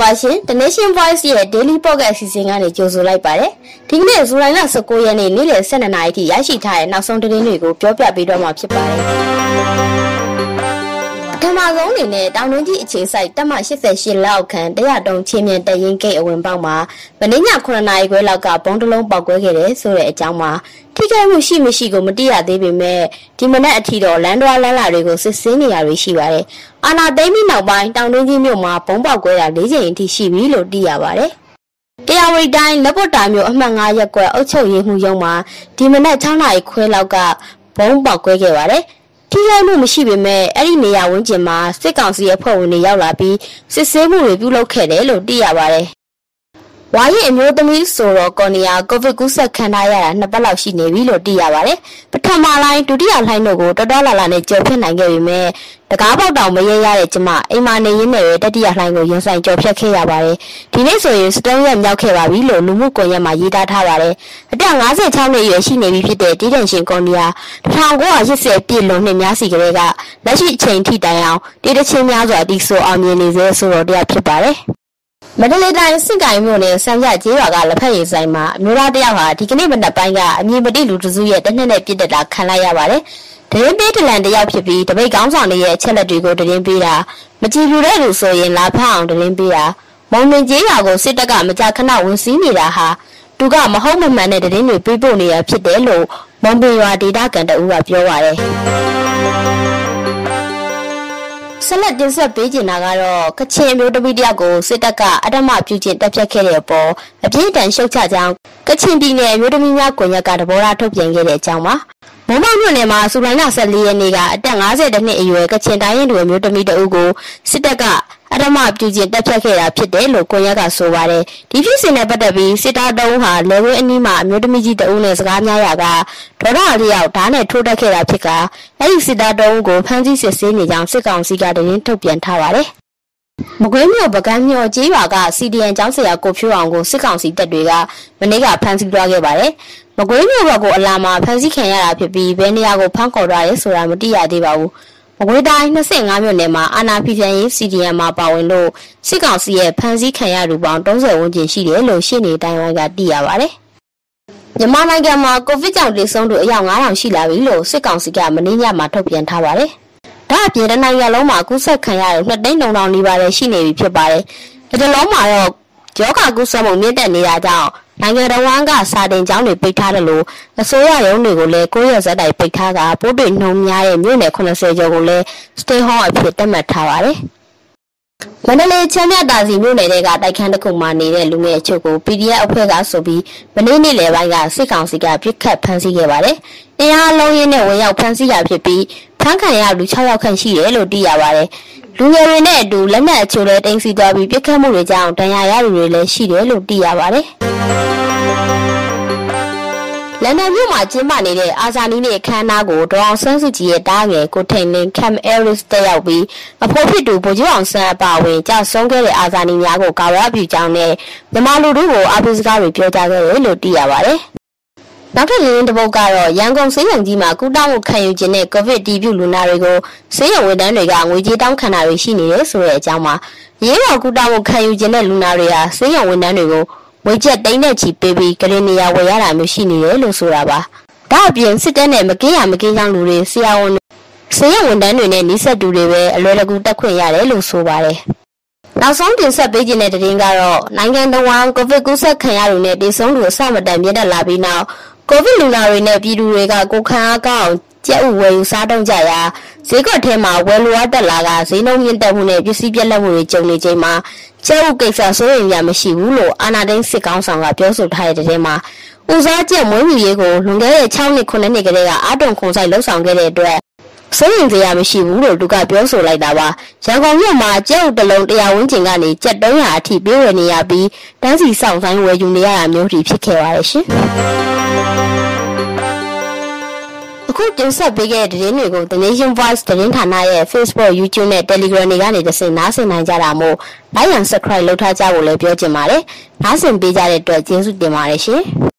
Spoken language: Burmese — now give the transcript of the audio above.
ပါရှင် The Nation Voice ရဲ့ Daily Podcast အစီအစဉ်ကနေကြိုဆိုလိုက်ပါတယ်ဒီကနေ့ဇူလိုင်လ19ရက်နေ့နေ့လယ်12နာရီထိရရှိထားတဲ့နောက်ဆုံးသတင်းတွေကိုပြောပြပေးတော့မှာဖြစ်ပါတယ် ဓမ္မဆုံးအနေနဲ့တောင်တွင်းကြီးအခြေစိုက်တက်မ88လောက်ခန့်တရားတုံချင်းမြင့်တရင်ဂိတ်အဝင်ပေါက်မှာမနေ့ည9နာရီခွဲလောက်ကဘုံတလုံးပေါက်ကွဲခဲ့တယ်ဆိုတဲ့အကြောင်းမှာထိခိုက်မှုရှိမရှိကိုမသိရသေးပေမဲ့ဒီမနက်အထိတော့လန်ဒွာလန်လာတွေကိုစစ်ဆေးနေရတွေရှိပါတယ်။အာနာသိမ့်ပြီးနောက်ပိုင်းတောင်တွင်းကြီးမြို့မှာဘုံပေါက်ကွဲတာ၄ချိန်အထိရှိပြီလို့သိရပါတယ်။တရားဝတီတိုင်းလက်ပွတ်တာမျိုးအမှတ်9ရပ်ကွက်အုပ်ချုပ်ရေးမှူးရုံးမှာဒီမနက်6နာရီခွဲလောက်ကဘုံပေါက်ကွဲခဲ့ပါတယ်။ ထိခိုက်မှုမရှိပေမဲ့အဲ့ဒီနေရာဝန်းကျင်မှာစစ်ကောင်စီအဖွဲ့ဝင်တွေရောက်လာပြီးစစ်ဆေးမှုတွေပြုလုပ်ခဲ့တယ်လို့သိရပါတယ်။ ဝါရင်အမျိုးသမီးဆိုတော့ကော်နီယာကိုဗစ်ကူးစက်ခံထားရတာနှစ်ပတ်လောက်ရှိနေပြီလို့သိရပါတယ်။ပထမလိုင်းဒုတိယလိုင်းတို့ကိုတော်တော်လာလာနဲ့ကြော်ဖြတ်နိုင်ခဲ့ပေမဲ့တကားပေါက်တောင်မရရတဲ့ကျမအိမ်မနေရင်းနဲ့ပဲတတိယလိုင်းကိုရင်ဆိုင်ကြော်ဖြတ်ခဲ့ရပါတယ်။ဒီနေ့ဆိုရင်စတုံးရက်မြောက်ခဲ့ပါပြီလို့လူမှုကွန်ရက်မှာရေးသားထားပါတယ်။အသက်56နှစ်အရွယ်ရှိနေပြီဖြစ်တဲ့တီးတန်ရှင်ကော်နီယာ1980ပြည့်လွန်နှစ်များစီကလေးကလက်ရှိအချိန်ထိတိုင်အောင်တည်တချင်းများစွာတီးဆိုအောင်မြင်နေစေဆိုတော့တရားဖြစ်ပါတယ်။ မန္တလေးတိုင်းစစ်ကိုင်းမြို့နယ်စံပြကျေးရွာကလက်ဖက်ရည်ဆိုင်မှာအမျိုးသားတယောက်ဟာဒီကနေ့မနက်ပိုင်းကအမည်မတိလူတစုရဲ့တနက်နဲ့ပြစ်တက်တာခံလိုက်ရပါတယ်။တရင်ပေးတလန်တယောက်ဖြစ်ပြီးတပိတ်ကောင်းဆောင်တွေရဲ့အချက်လက်တွေကိုတရင်ပေးတာမကြည်လူတဲ့လူဆိုရင်လာဖတ်အောင်တရင်ပေးတာမုံမင်ကျေးရွာကိုစစ်တပ်ကမကြာခဏဝင်စီးနေတာဟာသူကမဟုတ်မမှန်တဲ့တရင်တွေပေးပို့နေရဖြစ်တယ်လို့မုံပင်ရွာဒေတာကန်တအူးကပြောပါတယ်။ ဆက်လက်တင်ဆက်ပေးချင်တာကတော့ကချင်မျိုးတပီတယောက်ကိုစစ်တပ်ကအဓမ္မပြုကျင့်တပ်ဖြတ်ခဲ့တဲ့အပေါ်အပြင်းထန်ရှုတ်ချကြောင်းကချင်ပြည်နယ်မျိုးတမီများကွန်ရက်ကတဘောထားထုတ်ပြန်ခဲ့တဲ့အကြောင်းပါမုံမောက်မြို့နယ်မှာစူလိုင်လ14ရက်နေ့ကအသက်50နှစ်အရွယ်ကချင်တိုင်းရင်းသူမျိုးတမီတအုပ်ကိုစစ်တပ်က အဓမ္မပြုကျင့်တက်ဖြတ်ခဲ့တာဖြစ်တယ်လို့ကွန်ရက်ကဆိုပါတယ်ဒီဖြစ်စဉ်နဲ့ပတ်သက်ပြီးစစ်သားတုံးဟာလေဝဲအနီးမှာအမျိုးသမီးကြီးတအုပ်နဲ့စကားများရာကဒေါ်ရလျောက်ဓာတ်နဲ့ထိုးတက်ခဲ့တာဖြစ်ကအဲ့ဒီစစ်သားတုံးကိုဖမ်းဆီးစစ်ဆေးနေကြောင်းစစ်ကောင်စီကတရင်ထုတ်ပြန်ထားပါတယ်မကွေးမြို့ပကန်းမြို့ကျေးရွာက CDN ကျောင်းဆရာကိုဖြိုးအောင်ကိုစစ်ကောင်စီတပ်တွေကမနေ့ကဖမ်းဆီးသွားခဲ့ပါတယ်။မကွေးမြို့ဘက်ကိုအလာမှာဖမ်းဆီးခံရတာဖြစ်ပြီးဘယ်နေရာကိုဖမ်းခေါ်သွားရဲဆိုတာမသိရသေးပါဘူး။ မကွေးတိုင်း25မြို့နယ်မှာအာနာဖီဖန်ရေး CDM မှာပါဝင်လို့စစ်ကောင်စီရဲ့ဖမ်းဆီးခံရသူပေါင်း30ဝန်းကျင်ရှိတယ်လို့ရှင်းနေတိုင်းဝိုင်းကသိရပါတယ်။မြန်မာနိုင်ငံမှာကိုဗစ်ကြောင့်သေဆုံးသူအယောက်9000ရှိလာပြီလို့စစ်ကောင်စီကမင်းညမှာထုတ်ပြန်ထားပါတယ်။ဒါအပြင်တနိုင်ငံလုံးမှာကူးစက်ခံရတဲ့နှစ်သိန်း3000နီးပါးလည်းရှိနေပြီဖြစ်ပါတယ်။ဒီလုံးမှာတော့ယောဂကူးစက်မှုမြင့်တက်နေတာကြောင့် နိုင်ငံတော်ဝန်ကစာတင်ကျောင်းတွေပိတ်ထားတယ်လို့အစိုးရရုံးတွေကိုလည်းကိုရက်ဇက်တိုင်ပိတ်ထားတာပိုးတွေနှုံများရဲ့မြို့နယ်80ကျော်ကိုလည်း stay home အဖြစ်သတ်မှတ်ထားပါတယ်။မန္တလေးချမ်းမြတာစီမြို့နယ်တွေကတိုက်ခန်းတစ်ခုမှာနေတဲ့လူငယ်အချို့ကို PDF အဖွဲ့ကဆိုပြီးမနေ့နေ့လယ်ပိုင်းကစစ်ကောင်စီကပြစ်ခတ်ဖမ်းဆီးခဲ့ပါတယ်။တရားလုံးရင်းနဲ့ဝင်ရောက်ဖမ်းဆီးရဖြစ်ပြီး ဖမ်းခံရလူ6ယောက်ခန့်ရှိတယ်လို့သိရပါတယ်။လူငယ်တွေနဲ့အတူလက်နက်အချို့လည်းတင်စီသွားပြီးပြစ်ခတ်မှုတွေကြောင့်ဒဏ်ရာရသူတွေလည်းရှိတယ်လို့သိရပါတယ်။လန်ဒန်မြို့မှာကျင်းပနေတဲ့အာဇာနည်နေ့အခမ်းအနားကိုဒေါအောင်ဆန်းစုကြည်ရဲ့တားငယ်ကိုထိန်လင်းကမ်အဲရစ်တက်ရောက်ပြီးအဖို့ဖြစ်သူဗိုလ်ချုပ်အောင်ဆန်းအပါအဝင်ကြာဆုံးခဲ့တဲ့အာဇာနည်များကိုကာဝရပြုကြောင်းနဲ့မြန်မာလူထုကိုအားပေးစကားတွေပြောကြားခဲ့တယ်လို့သိရပါတယ်။ နောက်ထပ်ရင်းတစ်ပုတ်ကတော့ရန်ကုန်စေယုံကြီးမှာကုတောင်းမှုခံယူခြင်းနဲ့ကိုဗစ်တီးပြုလူနာတွေကိုစေယုံဝန်ထမ်းတွေကငွေကြေးတောင်းခံတာတွေရှိနေတယ်ဆိုတဲ့အကြောင်းမှာရေးတော်ကုတောင်းမှုခံယူခြင်းနဲ့လူနာတွေဟာစေယုံဝန်ထမ်းတွေကိုဝေချက်တိမ့်တဲ့ချီပေးပြီးကလေးနေရဝယ်ရတာမျိုးရှိနေတယ်လို့ဆိုတာပါဒါအပြင်စစ်တပ်နဲ့မကင်းရမကင်းကြောင်းလူတွေဆရာဝန်ဆေးရဝန်တန်းတွေနဲ့နှိစက်တူတွေပဲအလွယ်တကူတက်ခွင့်ရတယ်လို့ဆိုပါတယ်နောက်ဆုံးတင်ဆက်ပေးခြင်းတဲ့တင်ကတော့နိုင်ငံတော်ဝန်ကိုဗစ်ကူးစက်ခံရသူနဲ့တည်ဆုံးသူအစမတန်မြင့်တက်လာပြီးနောက် ကိုဗစ်လူနာတွေနဲ့ပြည်သူတွေကကိုခံအားကောင်းကြက်ဥဝယ်ယူစားတော့ကြရာဈေးကွက်ထဲမှာဝယ်လိုအပ်တက်လာကဈေးနှုန်းမြင့်တက်မှုနဲ့ပစ္စည်းပြက်လက်မှုတွေကြုံနေချိန်မှာကျဲဥကိစ္စဆိုရင်ရမရှိဘူးလို့အာနာဒိန်းစစ်ကောင်းဆောင်ကပြောဆိုထားတဲ့တဲ့မှာဦးစားကျက်မွေးမြူရေးကိုလွန်ခဲ့တဲ့6နှစ်9နှစ်ကတည်းကအာတုံခုံဆိုင်လှုပ်ဆောင်ခဲ့တဲ့အတွက် စိုးရင်စရာမရှိဘူးလို့သူကပြောဆိုလိုက်တာပါရန်ကုန်မြို့မှာကျဲဥတလုံးတရားဝန်းကျင်ကနေကျက်300အထိပြေးဝယ်နေရပြီးတန်းစီဆောင်ဆိုင်ဝယ်ယူနေရတာမျိုးတွေဖြစ်ခဲ့ပါတယ်ရှင်အခုတင်ဆက်ပေးခဲ့တဲ့သတင်းတွေကို The Nation Voice သတင်းဌာနရဲ့ Facebook, YouTube နဲ့ Telegram တွေကနေတဆင့်နားဆင်နိုင်ကြတာမို့ like and subscribe လုပ်ထားကြဖို့လည်းပြောချင်ပါတယ်။နားဆင်ပေးကြတဲ့အတွက်ကျေးဇူးတင်ပါတယ်ရှင်။